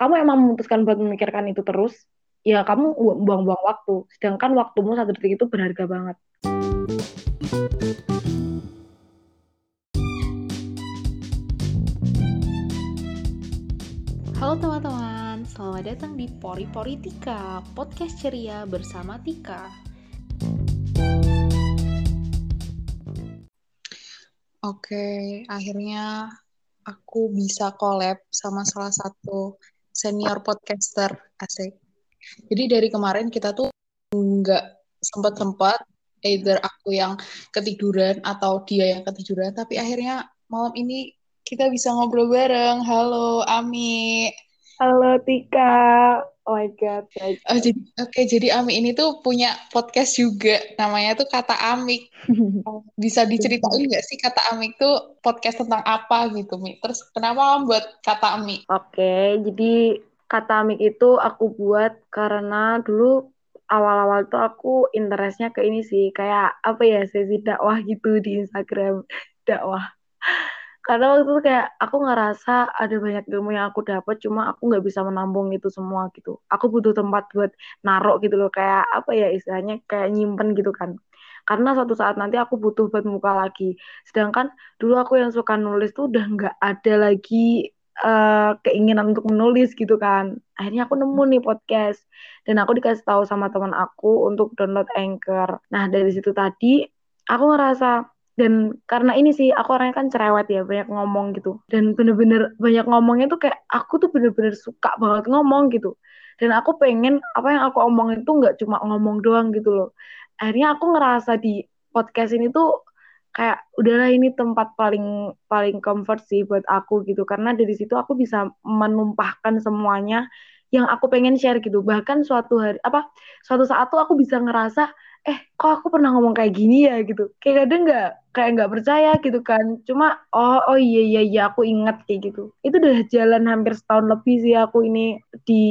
kamu emang memutuskan buat memikirkan itu terus, ya kamu buang-buang waktu. Sedangkan waktumu satu detik itu berharga banget. Halo teman-teman, selamat datang di Pori Pori Tika, podcast ceria bersama Tika. Oke, akhirnya aku bisa collab sama salah satu senior podcaster asik. Jadi dari kemarin kita tuh nggak sempat-sempat either aku yang ketiduran atau dia yang ketiduran, tapi akhirnya malam ini kita bisa ngobrol bareng. Halo Ami. Halo Tika. Oh my god. Oh, jadi oke, okay, jadi Ami ini tuh punya podcast juga. Namanya tuh Kata Amik. Bisa diceritain nggak sih Kata Amik tuh podcast tentang apa gitu, Mi? Terus kenapa buat Kata Amik? Oke, okay, jadi Kata Amik itu aku buat karena dulu awal-awal tuh aku interestnya ke ini sih, kayak apa ya, sesi dakwah gitu di Instagram, dakwah karena waktu itu kayak aku ngerasa ada banyak ilmu yang aku dapat cuma aku nggak bisa menampung itu semua gitu. Aku butuh tempat buat narok gitu loh kayak apa ya istilahnya kayak nyimpen gitu kan. Karena suatu saat nanti aku butuh buat muka lagi. Sedangkan dulu aku yang suka nulis tuh udah nggak ada lagi uh, keinginan untuk menulis gitu kan. Akhirnya aku nemu nih podcast dan aku dikasih tahu sama teman aku untuk download Anchor. Nah dari situ tadi aku ngerasa dan karena ini sih aku orangnya kan cerewet ya banyak ngomong gitu. Dan bener-bener banyak ngomongnya tuh kayak aku tuh bener-bener suka banget ngomong gitu. Dan aku pengen apa yang aku omongin tuh nggak cuma ngomong doang gitu loh. Akhirnya aku ngerasa di podcast ini tuh kayak udahlah ini tempat paling paling comfort sih buat aku gitu. Karena dari situ aku bisa menumpahkan semuanya yang aku pengen share gitu. Bahkan suatu hari apa suatu saat tuh aku bisa ngerasa eh kok aku pernah ngomong kayak gini ya gitu. Kayak kadang nggak kayak nggak percaya gitu kan. Cuma oh oh iya iya iya aku ingat kayak gitu. Itu udah jalan hampir setahun lebih sih aku ini di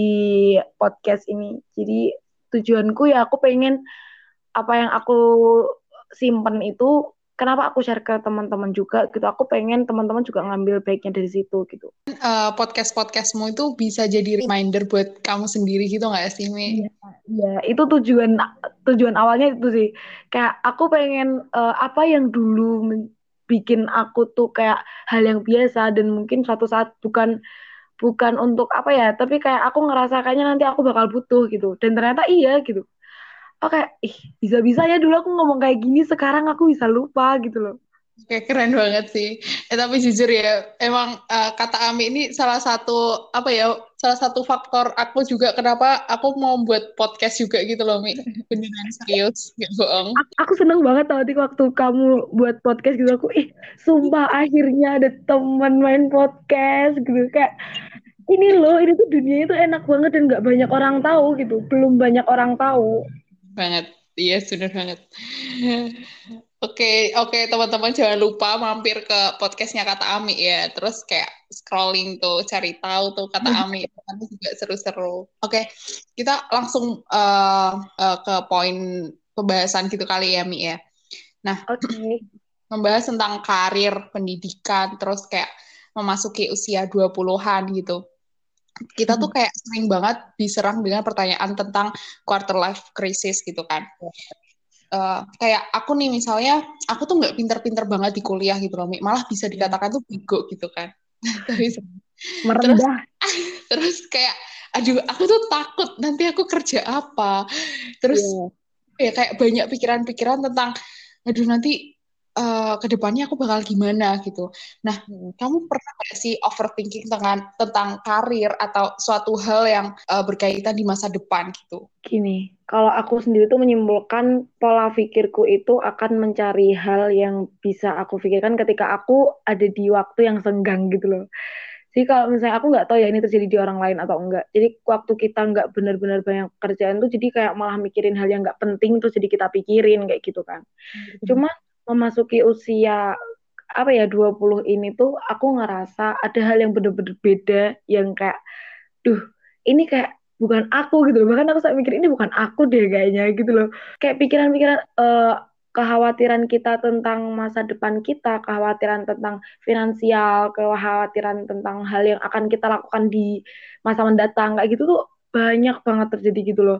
podcast ini. Jadi tujuanku ya aku pengen apa yang aku simpen itu kenapa aku share ke teman-teman juga gitu? Aku pengen teman-teman juga ngambil baiknya dari situ gitu. Uh, podcast podcastmu itu bisa jadi reminder buat kamu sendiri gitu nggak sih Mi? Iya, ya, itu tujuan tujuan awalnya itu sih. Kayak aku pengen uh, apa yang dulu bikin aku tuh kayak hal yang biasa dan mungkin suatu saat bukan bukan untuk apa ya tapi kayak aku ngerasa kayaknya nanti aku bakal butuh gitu. Dan ternyata iya gitu oke oh, ih bisa-bisa ya dulu aku ngomong kayak gini sekarang aku bisa lupa gitu loh Kayak keren banget sih. Eh tapi jujur ya, emang uh, kata Ami ini salah satu apa ya, salah satu faktor aku juga kenapa aku mau buat podcast juga gitu loh, Mi. Beneran serius, gak bohong. Aku, aku seneng banget tadi waktu kamu buat podcast gitu aku, ih, sumpah akhirnya ada teman main podcast gitu kayak ini loh, ini tuh dunia itu enak banget dan nggak banyak orang tahu gitu, belum banyak orang tahu banget. Iya, yes, banget. Oke, oke okay, teman-teman jangan lupa mampir ke podcastnya kata Ami ya. Terus kayak scrolling tuh cari tahu tuh kata Ami nanti juga seru-seru. Oke, okay, kita langsung uh, uh, ke poin pembahasan gitu kali ya Mi ya. Nah, okay. membahas tentang karir, pendidikan, terus kayak memasuki usia 20-an gitu kita tuh hmm. kayak sering banget diserang dengan pertanyaan tentang quarter life crisis gitu kan. Uh, kayak aku nih misalnya, aku tuh nggak pinter-pinter banget di kuliah gitu loh, malah bisa iya. dikatakan tuh bego gitu kan. terus, merendah. Terus, terus kayak, aduh, aku tuh takut nanti aku kerja apa. Terus yeah. ya kayak banyak pikiran-pikiran tentang, aduh nanti uh, ke depannya aku bakal gimana gitu. Nah, hmm. kamu pernah nggak sih overthinking tentang tentang karir atau suatu hal yang uh, berkaitan di masa depan gitu? Gini, kalau aku sendiri tuh menyimpulkan pola pikirku itu akan mencari hal yang bisa aku pikirkan ketika aku ada di waktu yang senggang gitu loh. Jadi kalau misalnya aku nggak tahu ya ini terjadi di orang lain atau enggak. Jadi waktu kita nggak benar-benar banyak kerjaan tuh jadi kayak malah mikirin hal yang nggak penting terus jadi kita pikirin kayak gitu kan. Hmm. Cuma memasuki usia apa ya 20 ini tuh aku ngerasa ada hal yang bener-bener beda yang kayak duh ini kayak bukan aku gitu loh bahkan aku sampai mikir ini bukan aku deh kayaknya gitu loh kayak pikiran-pikiran uh, kekhawatiran kita tentang masa depan kita, kekhawatiran tentang finansial, kekhawatiran tentang hal yang akan kita lakukan di masa mendatang kayak gitu tuh banyak banget terjadi gitu loh.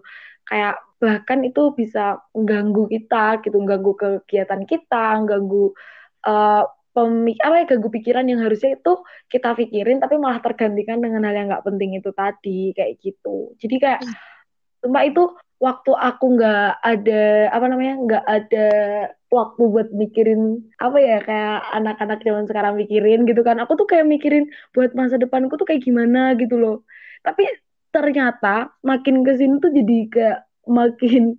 Kayak bahkan itu bisa mengganggu kita gitu, mengganggu kegiatan kita, mengganggu uh, pemik apa ya ganggu pikiran yang harusnya itu kita pikirin tapi malah tergantikan dengan hal yang nggak penting itu tadi kayak gitu. Jadi kayak hmm. itu waktu aku nggak ada apa namanya nggak ada waktu buat mikirin apa ya kayak anak-anak zaman sekarang mikirin gitu kan aku tuh kayak mikirin buat masa depanku tuh kayak gimana gitu loh tapi ternyata makin ke sini tuh jadi kayak makin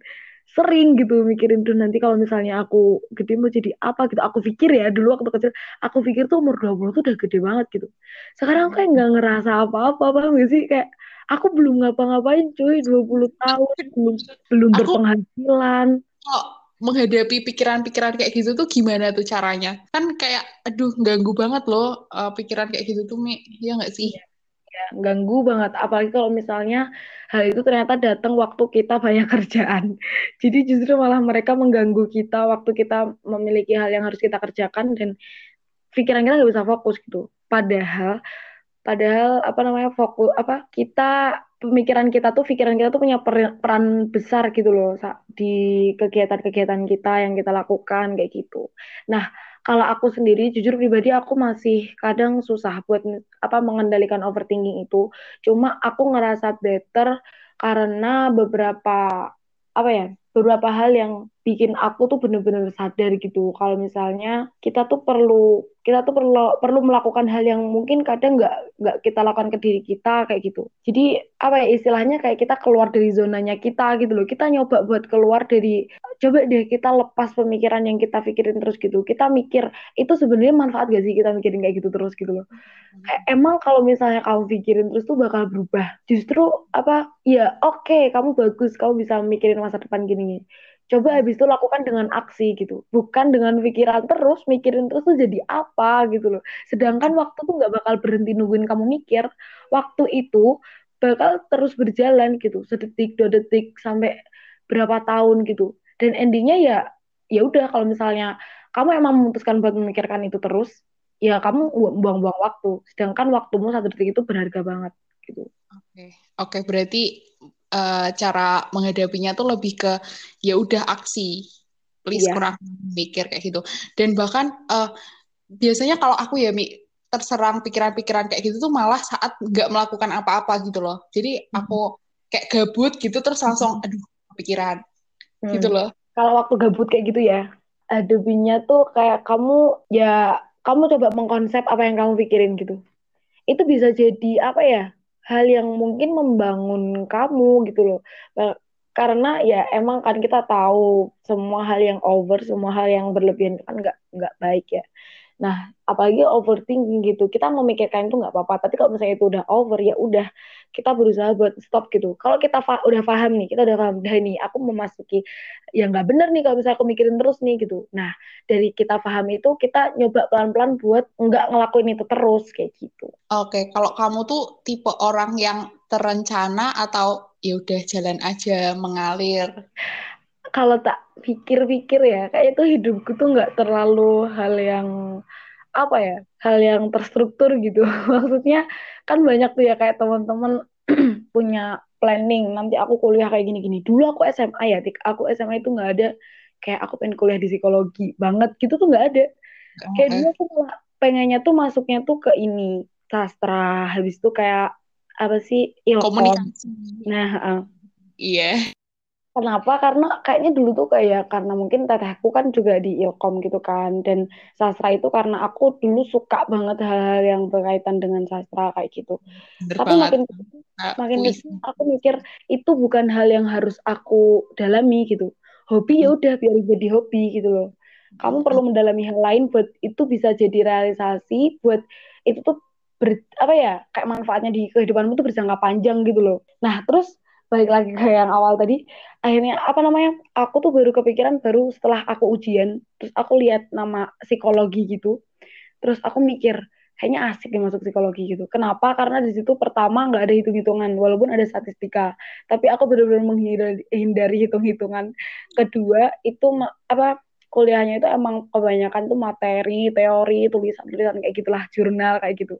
sering gitu mikirin tuh nanti kalau misalnya aku gede mau jadi apa? Gitu. Aku pikir ya dulu waktu kecil aku pikir tuh umur 20 tuh udah gede banget gitu. Sekarang aku kayak nggak ngerasa apa-apa paham gak sih? Kayak aku belum ngapa-ngapain cuy 20 tahun belum belum berpenghasilan. Oh menghadapi pikiran-pikiran kayak gitu tuh gimana tuh caranya? Kan kayak aduh ganggu banget loh uh, pikiran kayak gitu tuh Mi. Ya nggak sih? Ya, ganggu banget. Apalagi kalau misalnya hal itu ternyata datang waktu kita banyak kerjaan. Jadi justru malah mereka mengganggu kita waktu kita memiliki hal yang harus kita kerjakan dan pikiran kita nggak bisa fokus gitu. Padahal Padahal apa namanya fokus apa kita pemikiran kita tuh pikiran kita tuh punya peran besar gitu loh di kegiatan-kegiatan kita yang kita lakukan kayak gitu. Nah, kalau aku sendiri jujur pribadi aku masih kadang susah buat apa mengendalikan overthinking itu. Cuma aku ngerasa better karena beberapa apa ya? beberapa hal yang bikin aku tuh bener-bener sadar gitu kalau misalnya kita tuh perlu kita tuh perlu perlu melakukan hal yang mungkin kadang nggak nggak kita lakukan ke diri kita kayak gitu. Jadi apa ya istilahnya kayak kita keluar dari zonanya kita gitu loh. Kita nyoba buat keluar dari coba deh kita lepas pemikiran yang kita pikirin terus gitu. Kita mikir itu sebenarnya manfaat gak sih kita mikirin kayak gitu terus? gitu loh. Kayak emang kalau misalnya kamu pikirin terus tuh bakal berubah. Justru apa? Ya oke okay, kamu bagus. Kamu bisa mikirin masa depan gini coba habis itu lakukan dengan aksi gitu. Bukan dengan pikiran terus mikirin terus tuh jadi apa gitu loh. Sedangkan waktu tuh nggak bakal berhenti nungguin kamu mikir. Waktu itu bakal terus berjalan gitu sedetik dua detik sampai berapa tahun gitu. Dan endingnya ya ya udah kalau misalnya kamu emang memutuskan buat memikirkan itu terus ya kamu buang-buang waktu. Sedangkan waktumu satu detik itu berharga banget gitu. Oke. Okay. oke okay, berarti uh, cara menghadapinya tuh lebih ke ya udah aksi please yeah. kurang mikir kayak gitu dan bahkan uh, biasanya kalau aku ya mi terserang pikiran-pikiran kayak gitu tuh malah saat nggak melakukan apa-apa gitu loh jadi hmm. aku kayak gabut gitu terus langsung aduh pikiran hmm. gitu loh kalau waktu gabut kayak gitu ya adabinya tuh kayak kamu ya kamu coba mengkonsep apa yang kamu pikirin gitu itu bisa jadi apa ya hal yang mungkin membangun kamu gitu loh. Karena ya emang kan kita tahu semua hal yang over semua hal yang berlebihan kan nggak nggak baik ya Nah, apalagi overthinking gitu, kita memikirkan itu nggak apa-apa. Tapi kalau misalnya itu udah over, ya udah kita berusaha buat stop gitu. Kalau kita fa udah paham nih, kita udah paham, dah nih, aku memasuki yang nggak bener nih kalau misalnya aku mikirin terus nih gitu. Nah, dari kita paham itu, kita nyoba pelan-pelan buat nggak ngelakuin itu terus kayak gitu. Oke, kalau kamu tuh tipe orang yang terencana atau ya udah jalan aja mengalir? Kalau tak pikir-pikir ya kayak itu hidupku tuh nggak terlalu hal yang apa ya hal yang terstruktur gitu. Maksudnya kan banyak tuh ya kayak teman-teman punya planning nanti aku kuliah kayak gini-gini. Dulu aku SMA ya tik. Aku SMA itu nggak ada kayak aku pengen kuliah di psikologi banget gitu tuh nggak ada. Oh, kayak dulu aku malah pengennya tuh masuknya tuh ke ini sastra habis itu kayak apa sih ilkom. Komunikasi. Nah uh. iya Kenapa? Karena kayaknya dulu tuh kayak karena mungkin tetehku kan juga di Ilkom gitu kan dan sastra itu karena aku dulu suka banget hal-hal yang berkaitan dengan sastra kayak gitu. Bener Tapi banget. makin nah, makin ke sini aku mikir itu bukan hal yang harus aku dalami gitu. Hobi ya udah biar jadi hobi gitu loh. Kamu perlu mendalami hal lain buat itu bisa jadi realisasi buat itu tuh ber, apa ya kayak manfaatnya di kehidupanmu tuh berjangka panjang gitu loh. Nah terus balik lagi ke yang awal tadi. Akhirnya apa namanya aku tuh baru kepikiran baru setelah aku ujian terus aku lihat nama psikologi gitu. Terus aku mikir kayaknya asik nih masuk psikologi gitu. Kenapa? Karena di situ pertama nggak ada hitung-hitungan walaupun ada statistika. Tapi aku benar-benar menghindari hitung-hitungan. Kedua itu apa kuliahnya itu emang kebanyakan tuh materi, teori, tulisan-tulisan kayak gitulah, jurnal kayak gitu.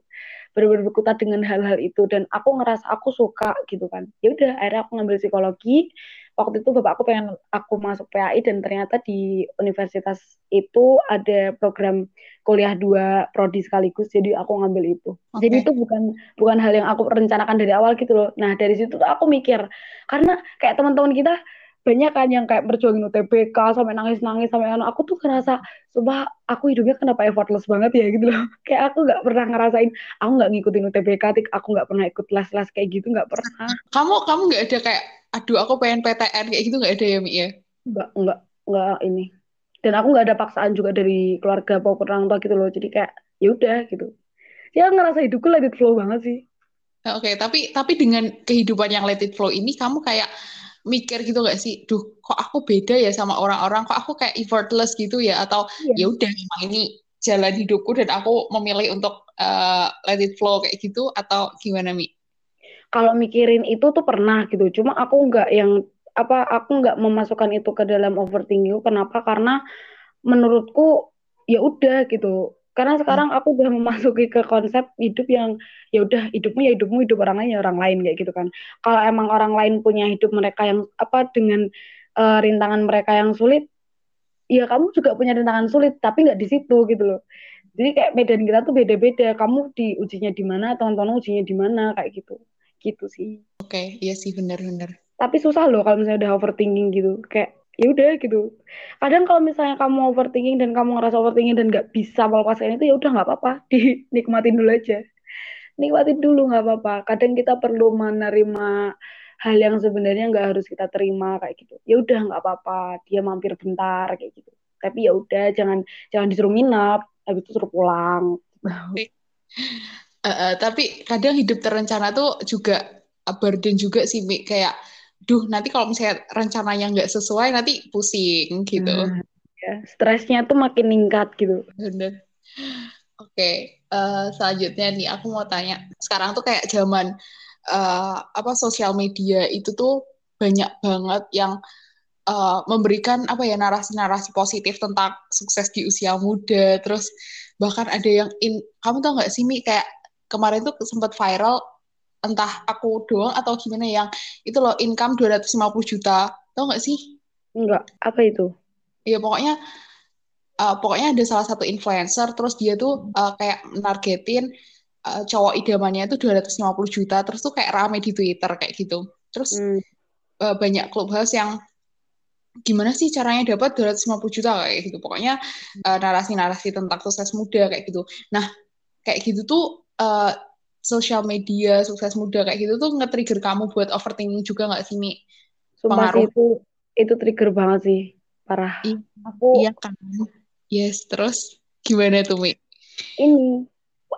Benar-benar berkutat dengan hal-hal itu dan aku ngerasa aku suka gitu kan. Ya udah, akhirnya aku ngambil psikologi. Waktu itu bapak aku pengen aku masuk PAI dan ternyata di universitas itu ada program kuliah dua prodi sekaligus jadi aku ngambil itu. Okay. Jadi itu bukan bukan hal yang aku rencanakan dari awal gitu loh. Nah, dari situ tuh aku mikir karena kayak teman-teman kita banyak kan yang kayak berjuangin UTBK sampai nangis-nangis sampai anu. Aku tuh ngerasa coba aku hidupnya kenapa effortless banget ya? Gitu loh. Kayak aku nggak pernah ngerasain aku nggak ngikutin UTBK tik. Aku nggak pernah ikut les-les kayak gitu nggak pernah. Kamu kamu nggak ada kayak aduh aku pengen PTN kayak gitu nggak ada ya Mi ya? Nggak nggak nggak ini. Dan aku nggak ada paksaan juga dari keluarga maupun orang tua gitu loh. Jadi kayak ya udah gitu. Ya ngerasa hidupku let it flow banget sih. Oke okay, tapi tapi dengan kehidupan yang let it flow ini kamu kayak mikir gitu gak sih, duh kok aku beda ya sama orang-orang, kok aku kayak effortless gitu ya, atau yeah. ya udah memang ini jalan hidupku dan aku memilih untuk uh, let it flow kayak gitu, atau gimana Mi? Kalau mikirin itu tuh pernah gitu, cuma aku nggak yang apa aku nggak memasukkan itu ke dalam overthinking. Kenapa? Karena menurutku ya udah gitu karena sekarang aku udah memasuki ke konsep hidup yang ya udah hidupmu ya hidupmu hidup orang lain ya orang lain kayak gitu kan. Kalau emang orang lain punya hidup mereka yang apa dengan uh, rintangan mereka yang sulit ya kamu juga punya rintangan sulit tapi nggak di situ gitu loh. Jadi kayak medan kita tuh beda-beda kamu di ujinya di mana teman-teman ujinya di mana kayak gitu. Gitu sih. Oke okay, iya sih benar-benar. Tapi susah loh kalau misalnya udah overthinking gitu kayak ya udah gitu. Kadang kalau misalnya kamu overthinking dan kamu ngerasa overthinking dan nggak bisa melepaskan itu ya udah nggak apa-apa. Dinikmatin dulu aja. Nikmatin dulu nggak apa-apa. Kadang kita perlu menerima hal yang sebenarnya nggak harus kita terima kayak gitu. Ya udah nggak apa-apa. Dia mampir bentar kayak gitu. Tapi ya udah jangan jangan disuruh nginap habis itu suruh pulang. Uh, uh, tapi kadang hidup terencana tuh juga burden juga sih Mi. kayak duh nanti kalau misalnya rencananya nggak sesuai nanti pusing gitu. Hmm, ya, stresnya tuh makin meningkat gitu. Bener. Oke, okay. uh, eh, selanjutnya nih aku mau tanya. Sekarang tuh kayak zaman uh, apa sosial media itu tuh banyak banget yang uh, memberikan apa ya narasi-narasi positif tentang sukses di usia muda. Terus bahkan ada yang in, kamu tau nggak sih Mi kayak kemarin tuh sempat viral entah aku doang atau gimana yang itu loh income 250 juta. Tau gak sih? Enggak. Apa itu? Ya pokoknya uh, pokoknya ada salah satu influencer terus dia tuh uh, kayak nargetin uh, cowok idamannya itu 250 juta terus tuh kayak rame di Twitter kayak gitu. Terus hmm. uh, banyak clubhouse yang gimana sih caranya dapat 250 juta? kayak gitu. Pokoknya narasi-narasi uh, tentang sukses muda kayak gitu. Nah kayak gitu tuh uh, sosial media sukses muda kayak gitu tuh nge-trigger kamu buat overthinking juga nggak sih Mi? Sumpah sih itu itu trigger banget sih parah. I aku iya kan. Yes terus gimana tuh Mi? Ini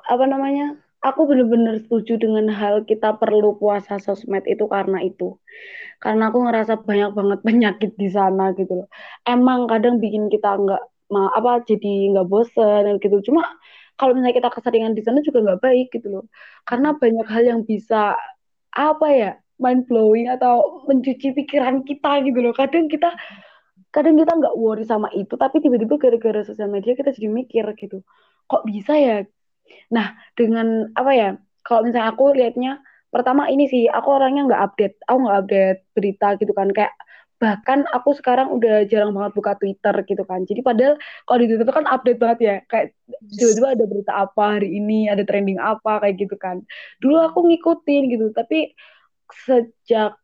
apa namanya? Aku bener-bener setuju dengan hal kita perlu puasa sosmed itu karena itu. Karena aku ngerasa banyak banget penyakit di sana gitu loh. Emang kadang bikin kita nggak apa jadi nggak bosen gitu. Cuma kalau misalnya kita keseringan di sana juga nggak baik gitu loh. Karena banyak hal yang bisa apa ya mind blowing atau mencuci pikiran kita gitu loh. Kadang kita kadang kita nggak worry sama itu tapi tiba-tiba gara-gara sosial media kita jadi mikir gitu kok bisa ya? Nah dengan apa ya kalau misalnya aku lihatnya pertama ini sih aku orangnya nggak update aku nggak update berita gitu kan. Kayak bahkan aku sekarang udah jarang banget buka Twitter gitu kan. Jadi padahal kalau di Twitter kan update banget ya. Kayak tiba-tiba ada berita apa hari ini ada trending apa kayak gitu kan. Dulu aku ngikutin gitu tapi sejak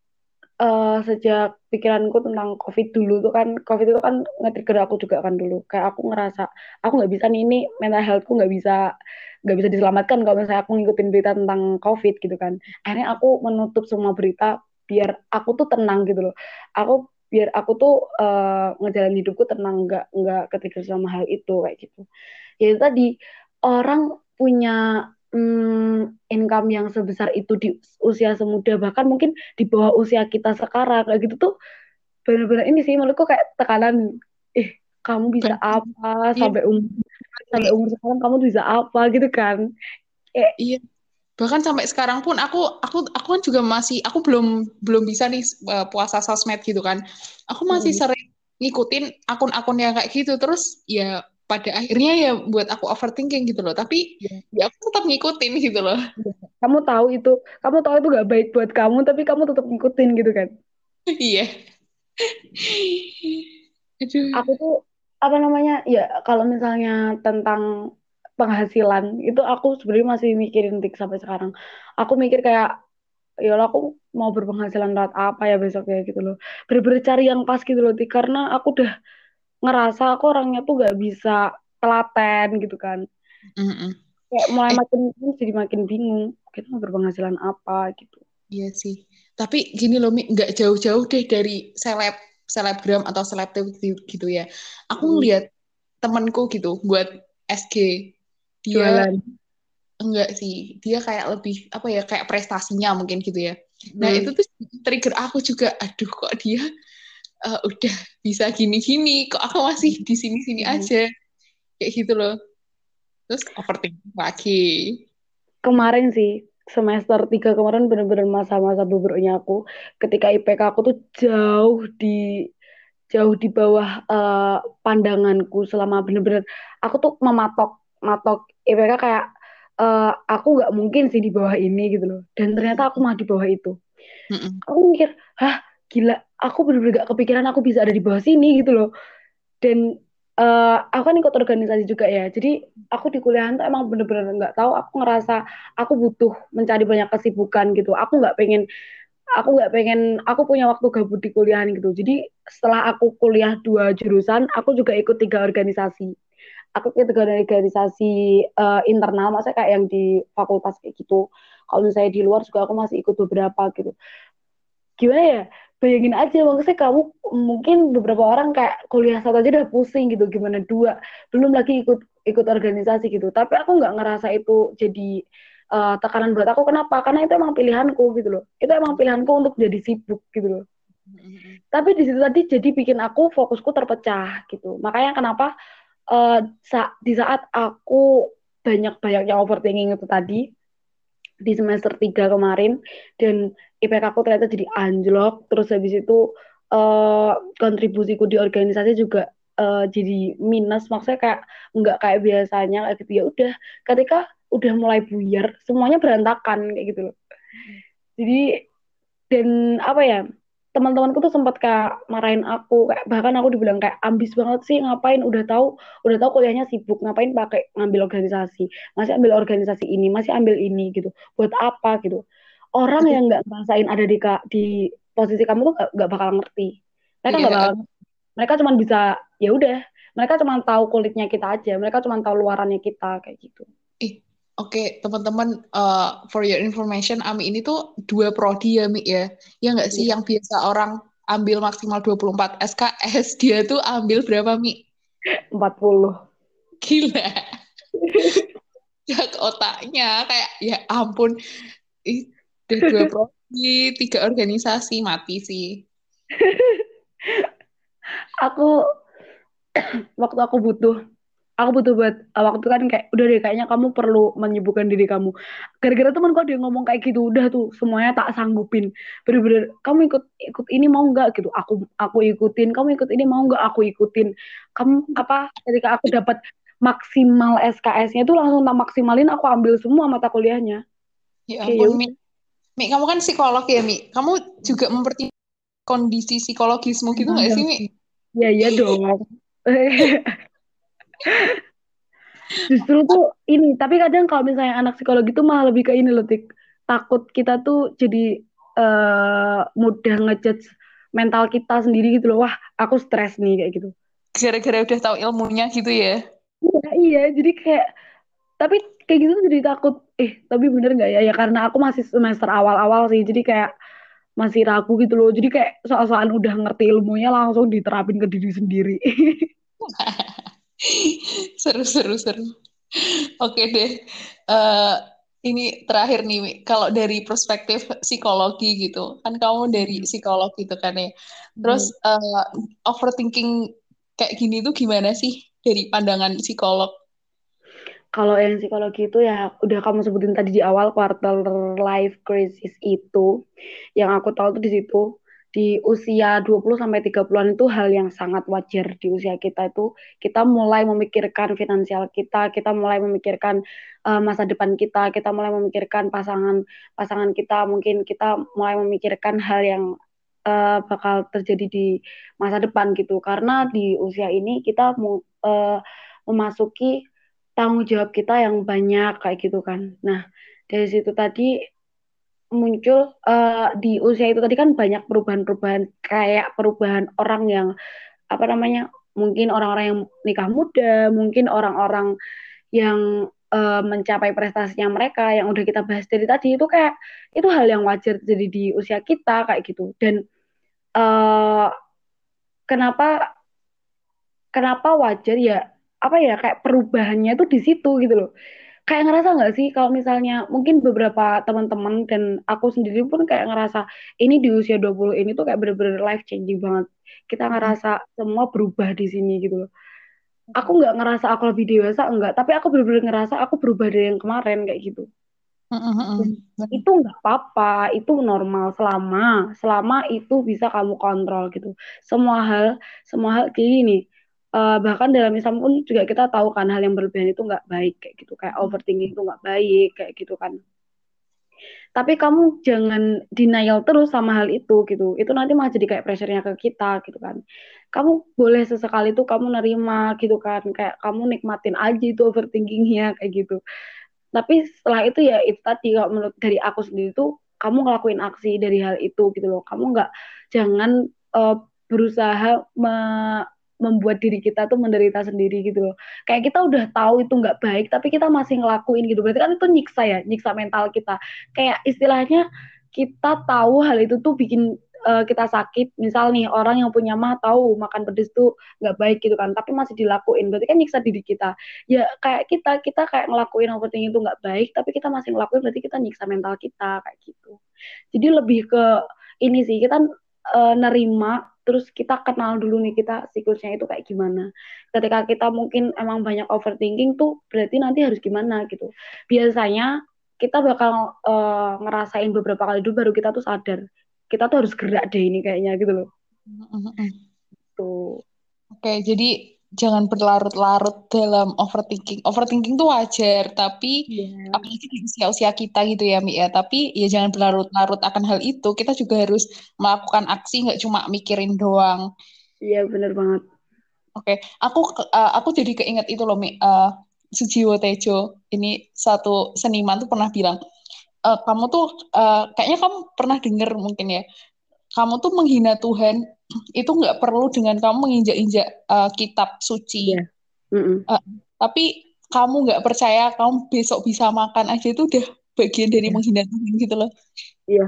uh, sejak pikiranku tentang COVID dulu tuh kan COVID itu kan nge-trigger aku juga kan dulu. Kayak aku ngerasa aku nggak bisa nih ini mental healthku nggak bisa nggak bisa diselamatkan kalau misalnya aku ngikutin berita tentang COVID gitu kan. Akhirnya aku menutup semua berita biar aku tuh tenang gitu loh. Aku biar aku tuh uh, ngejalanin hidupku tenang nggak nggak ketika sama hal itu kayak gitu. Ya itu tadi orang punya um, income yang sebesar itu di usia semuda bahkan mungkin di bawah usia kita sekarang kayak gitu tuh benar-benar ini sih menurutku kayak tekanan eh kamu bisa apa sampai umur sampai umur sekarang kamu bisa apa? Gitu kan. Eh, iya bahkan sampai sekarang pun aku aku aku kan juga masih aku belum belum bisa nih uh, puasa sosmed gitu kan. Aku masih hmm. sering ngikutin akun-akun yang kayak gitu. Terus ya pada akhirnya ya buat aku overthinking gitu loh. Tapi Iya. ya aku tetap ngikutin gitu loh. Kamu tahu itu kamu tahu itu gak baik buat kamu tapi kamu tetap ngikutin gitu kan? Iya. Aduh aku tuh apa namanya ya kalau misalnya tentang penghasilan itu aku sebenarnya masih mikirin tik sampai sekarang aku mikir kayak ya aku mau berpenghasilan lewat apa ya besok ya gitu loh bener-bener cari yang pas gitu loh tik karena aku udah ngerasa aku orangnya tuh gak bisa telaten gitu kan Mm-mm. kayak mulai Eh. makin jadi makin bingung kita mau berpenghasilan apa gitu Iya sih. Tapi gini loh, Mi, nggak jauh-jauh deh dari seleb, selebgram atau selebgram gitu, gitu ya. Aku Hmm. ngeliat temenku gitu buat SG. Dia jualan enggak sih, dia kayak lebih apa ya, kayak prestasinya mungkin gitu ya. Nah, Hmm. itu tuh trigger aku juga. Aduh, kok dia eh, udah bisa gini-gini, kok aku masih di sini-sini Hmm. aja. Kayak gitu loh. Terus overthinking lagi. kemarin sih semester 3 kemarin bener-bener masa-masa bobroknya aku ketika IPK aku tuh jauh di jauh di bawah eh, pandanganku selama bener-bener aku tuh mematok matok IPK kayak eh, aku nggak mungkin sih di bawah ini gitu loh. Dan ternyata aku mah di bawah itu. Mm-mm. aku mikir hah gila aku bener-bener gak kepikiran aku bisa ada di bawah sini gitu loh. Dan eh, aku kan ikut organisasi juga ya. Jadi aku di kuliahan tuh emang bener-bener nggak tahu aku ngerasa aku butuh mencari banyak kesibukan gitu. Aku nggak pengen aku nggak pengen aku punya waktu gabut di kuliahan gitu. Jadi setelah aku kuliah dua jurusan aku juga ikut tiga organisasi aku tiga organisasi eh, internal maksudnya kayak yang di fakultas kayak gitu. Kalau misalnya di luar juga aku masih ikut beberapa gitu. Gimana ya? Bayangin aja maksudnya kamu mungkin beberapa orang kayak kuliah satu aja udah pusing gitu gimana dua? Belum lagi ikut ikut organisasi gitu. Tapi aku nggak ngerasa itu jadi eh, tekanan berat aku. Kenapa? Karena itu emang pilihanku gitu loh. Itu emang pilihanku untuk jadi sibuk gitu loh. Mm-mm. tapi di situ tadi jadi bikin aku fokusku terpecah gitu. Makanya kenapa eh, sa- di saat aku banyak-banyaknya overthinking itu tadi di semester 3 kemarin dan IPK aku ternyata jadi anjlok terus habis itu eh, kontribusiku di organisasi juga eh, jadi minus. Maksudnya kayak nggak kayak biasanya kayak gitu. Ya udah ketika udah mulai buyar semuanya berantakan kayak gitu loh. Jadi dan apa ya teman-temanku tuh sempat kayak marahin aku kayak bahkan aku dibilang kayak ambis banget sih ngapain? Udah tahu udah tahu kuliahnya sibuk ngapain pakai ngambil organisasi? Masih ambil organisasi ini masih ambil ini gitu. Buat apa? gitu. Orang yang nggak ngerasain ada di ka- di posisi kamu tuh nggak- bakal ngerti. Mereka nggak Iya. bakal mereka cuma bisa ya udah. Mereka cuma tahu kulitnya kita aja mereka cuma tahu luarannya kita kayak gitu Oke, teman-teman, uh, for your information, AMI ini tuh dua prodi ya, Mi ya. Ya nggak sih, Iya. yang biasa orang ambil maksimal 24 SKS, dia tuh ambil berapa, Mi? 40 Gila. Jak otaknya, kayak ya ampun. Ih, udah dua prodi, tiga organisasi, mati sih. aku waktu aku butuh aku butuh buat uh, waktu kan kayak udah deh kayaknya kamu perlu menyibukkan diri kamu. Gara-gara teman kok dia ngomong kayak gitu udah tuh semuanya tak sanggupin. Bener-bener kamu ikut ikut ini mau nggak? Gitu aku aku ikutin kamu ikut ini mau nggak? Aku ikutin. Kamu apa ketika aku dapat maksimal SKS-nya tuh langsung tak maksimalin aku ambil semua mata kuliahnya. Ya ampun, yaudah. Mi. Mi, kamu kan psikolog ya, Mi. Kamu juga mempertimbangkan kondisi psikologismu gitu nggak sih, Mi? ya iya dong Justru tuh ini, tapi kadang kalau misalnya anak psikologi tuh malah lebih ke ini loh, Tik. Takut kita tuh jadi eh, mudah ngejudge mental kita sendiri gitu loh. Wah, aku stres nih kayak gitu. Gara-gara udah tahu ilmunya gitu ya. Iya, iya, jadi kayak tapi kayak gitu tuh jadi takut. Eh, tapi bener nggak ya? Ya karena aku masih semester awal-awal sih, jadi kayak masih ragu gitu loh. Jadi kayak soal-soal udah ngerti ilmunya langsung diterapin ke diri sendiri. Seru, seru, seru. Oke deh. Eh, ini terakhir nih. Kalau dari perspektif psikologi gitu, kan kamu dari psikolog gitu kan ya. Terus eh, overthinking kayak gini tuh gimana sih dari pandangan psikolog? Kalau yang psikologi itu ya udah kamu sebutin tadi di awal quarter life crisis itu, yang aku tahu tuh di situ. Di usia 20 sampai 30-an itu hal yang sangat wajar di usia kita itu kita mulai memikirkan finansial kita, kita mulai memikirkan uh, masa depan kita, kita mulai memikirkan pasangan pasangan kita, mungkin kita mulai memikirkan hal yang uh, bakal terjadi di masa depan gitu. Karena di usia ini kita uh, memasuki tanggung jawab kita yang banyak kayak gitu kan. Nah, dari situ tadi muncul uh, di usia itu tadi kan banyak perubahan-perubahan kayak perubahan orang yang apa namanya mungkin orang-orang yang nikah muda mungkin orang-orang yang uh, mencapai prestasinya mereka yang udah kita bahas dari tadi itu kayak itu hal yang wajar jadi di usia kita kayak gitu. Dan uh, kenapa kenapa wajar ya apa ya kayak perubahannya tuh di situ gitu loh kayak ngerasa nggak sih kalau misalnya mungkin beberapa teman-teman dan aku sendiri pun kayak ngerasa ini di usia 20 ini tuh kayak bener-bener life changing banget. Kita hmm. ngerasa semua berubah di sini gitu loh. Aku nggak ngerasa aku lebih dewasa enggak, tapi aku bener-bener ngerasa aku berubah dari yang kemarin kayak gitu. Dan itu nggak apa-apa, itu normal selama selama itu bisa kamu kontrol gitu. Semua hal, semua hal kayak gini uh, bahkan dalam Islam pun juga kita tahu kan hal yang berlebihan itu nggak baik kayak gitu kayak hmm. overthinking itu nggak baik kayak gitu kan. Tapi kamu jangan denial terus sama hal itu gitu. Itu nanti malah jadi kayak pressure-nya ke kita gitu kan. Kamu boleh sesekali tuh kamu nerima gitu kan. Kayak kamu nikmatin aja itu overthinkingnya kayak gitu. Tapi setelah itu ya itu tadi kalau menurut dari aku sendiri tuh kamu ngelakuin aksi dari hal itu gitu loh. Kamu nggak jangan uh, berusaha me membuat diri kita tuh menderita sendiri gitu loh. Kayak kita udah tahu itu nggak baik, tapi kita masih ngelakuin gitu. Berarti kan itu nyiksa ya, nyiksa mental kita. Kayak istilahnya kita tahu hal itu tuh bikin uh, kita sakit. Misal nih orang yang punya mah tahu makan pedes tuh nggak baik gitu kan, tapi masih dilakuin. Berarti kan nyiksa diri kita. Ya kayak kita kita kayak ngelakuin overthinking itu nggak baik, tapi kita masih ngelakuin berarti kita nyiksa mental kita kayak gitu. Jadi lebih ke ini sih kita uh, nerima terus kita kenal dulu nih kita siklusnya itu kayak gimana. Ketika kita mungkin emang banyak overthinking tuh berarti nanti harus gimana gitu. Biasanya kita bakal uh, ngerasain beberapa kali dulu baru kita tuh sadar kita tuh harus gerak deh ini kayaknya gitu loh. Tuh. Oke, jadi jangan berlarut-larut dalam overthinking. Overthinking tuh wajar, tapi yeah. apalagi di usia-usia kita gitu ya, Mi ya. Tapi ya jangan berlarut-larut akan hal itu. Kita juga harus melakukan aksi, nggak cuma mikirin doang. Iya, yeah, bener banget. Oke, okay. aku uh, aku jadi keinget itu loh, Mi. Uh, Sujiwo Tejo, ini satu seniman tuh pernah bilang, uh, kamu tuh uh, kayaknya kamu pernah denger mungkin ya, kamu tuh menghina Tuhan itu nggak perlu dengan kamu menginjak-injak uh, kitab suci. Yeah. Mm -mm. Uh, tapi kamu nggak percaya kamu besok bisa makan aja itu udah bagian dari yeah. menghina Tuhan gitu loh. Iya.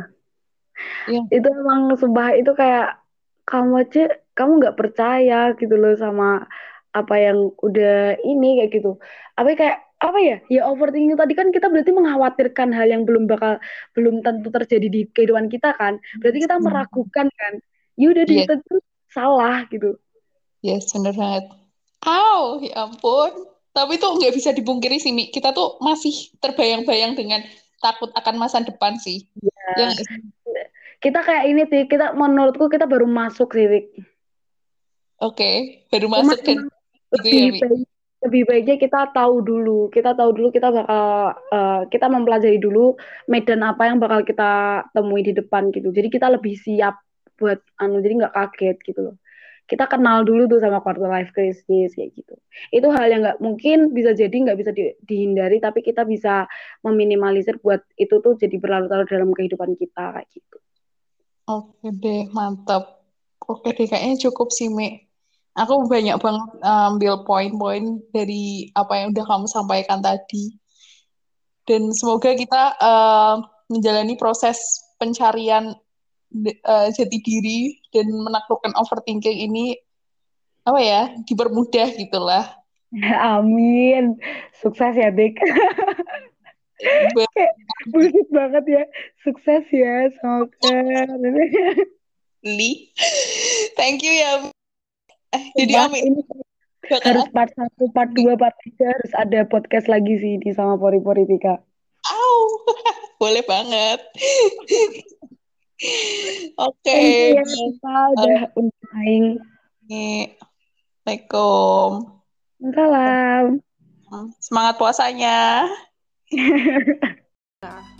Yeah. Itu emang sumpah itu kayak kamu aja kamu nggak percaya gitu loh sama apa yang udah ini kayak gitu. Apa kayak apa ya ya overthinking tadi kan kita berarti mengkhawatirkan hal yang belum bakal belum tentu terjadi di kehidupan kita kan berarti kita meragukan kan ya udah yeah. tentu salah gitu yes benar banget Aw, ya ampun tapi tuh nggak bisa dipungkiri sih Mi. kita tuh masih terbayang-bayang dengan takut akan masa depan sih yeah. ya. kita kayak ini sih kita menurutku kita baru masuk sih Oke, okay. baru masuk kan. Gitu ya, lebih baiknya kita tahu dulu kita tahu dulu kita bakal uh, kita mempelajari dulu medan apa yang bakal kita temui di depan gitu jadi kita lebih siap buat anu jadi nggak kaget gitu loh. Kita kenal dulu tuh sama quarter life crisis kayak gitu. Itu hal yang nggak mungkin bisa jadi nggak bisa di, dihindari tapi kita bisa meminimalisir buat itu tuh jadi berlarut-larut dalam kehidupan kita kayak gitu. Oke deh mantap. Oke deh kayaknya cukup sih Mi. Aku banyak banget ambil poin-poin dari apa yang udah kamu sampaikan tadi. Dan semoga kita uh, menjalani proses pencarian uh, jati diri dan menaklukkan overthinking ini apa ya dipermudah gitulah. Amin. Sukses ya, Dik. Bullshit banget ya. Sukses ya, semoga. Li. Thank you ya. Eh, jadi Amin. Ini harus part satu, part dua, part tiga harus ada podcast lagi sih di sama Pori Pori Tika. Au, boleh banget. Oke. You ya kita udah undang aing. Assalamualaikum. Salam. Semangat puasanya.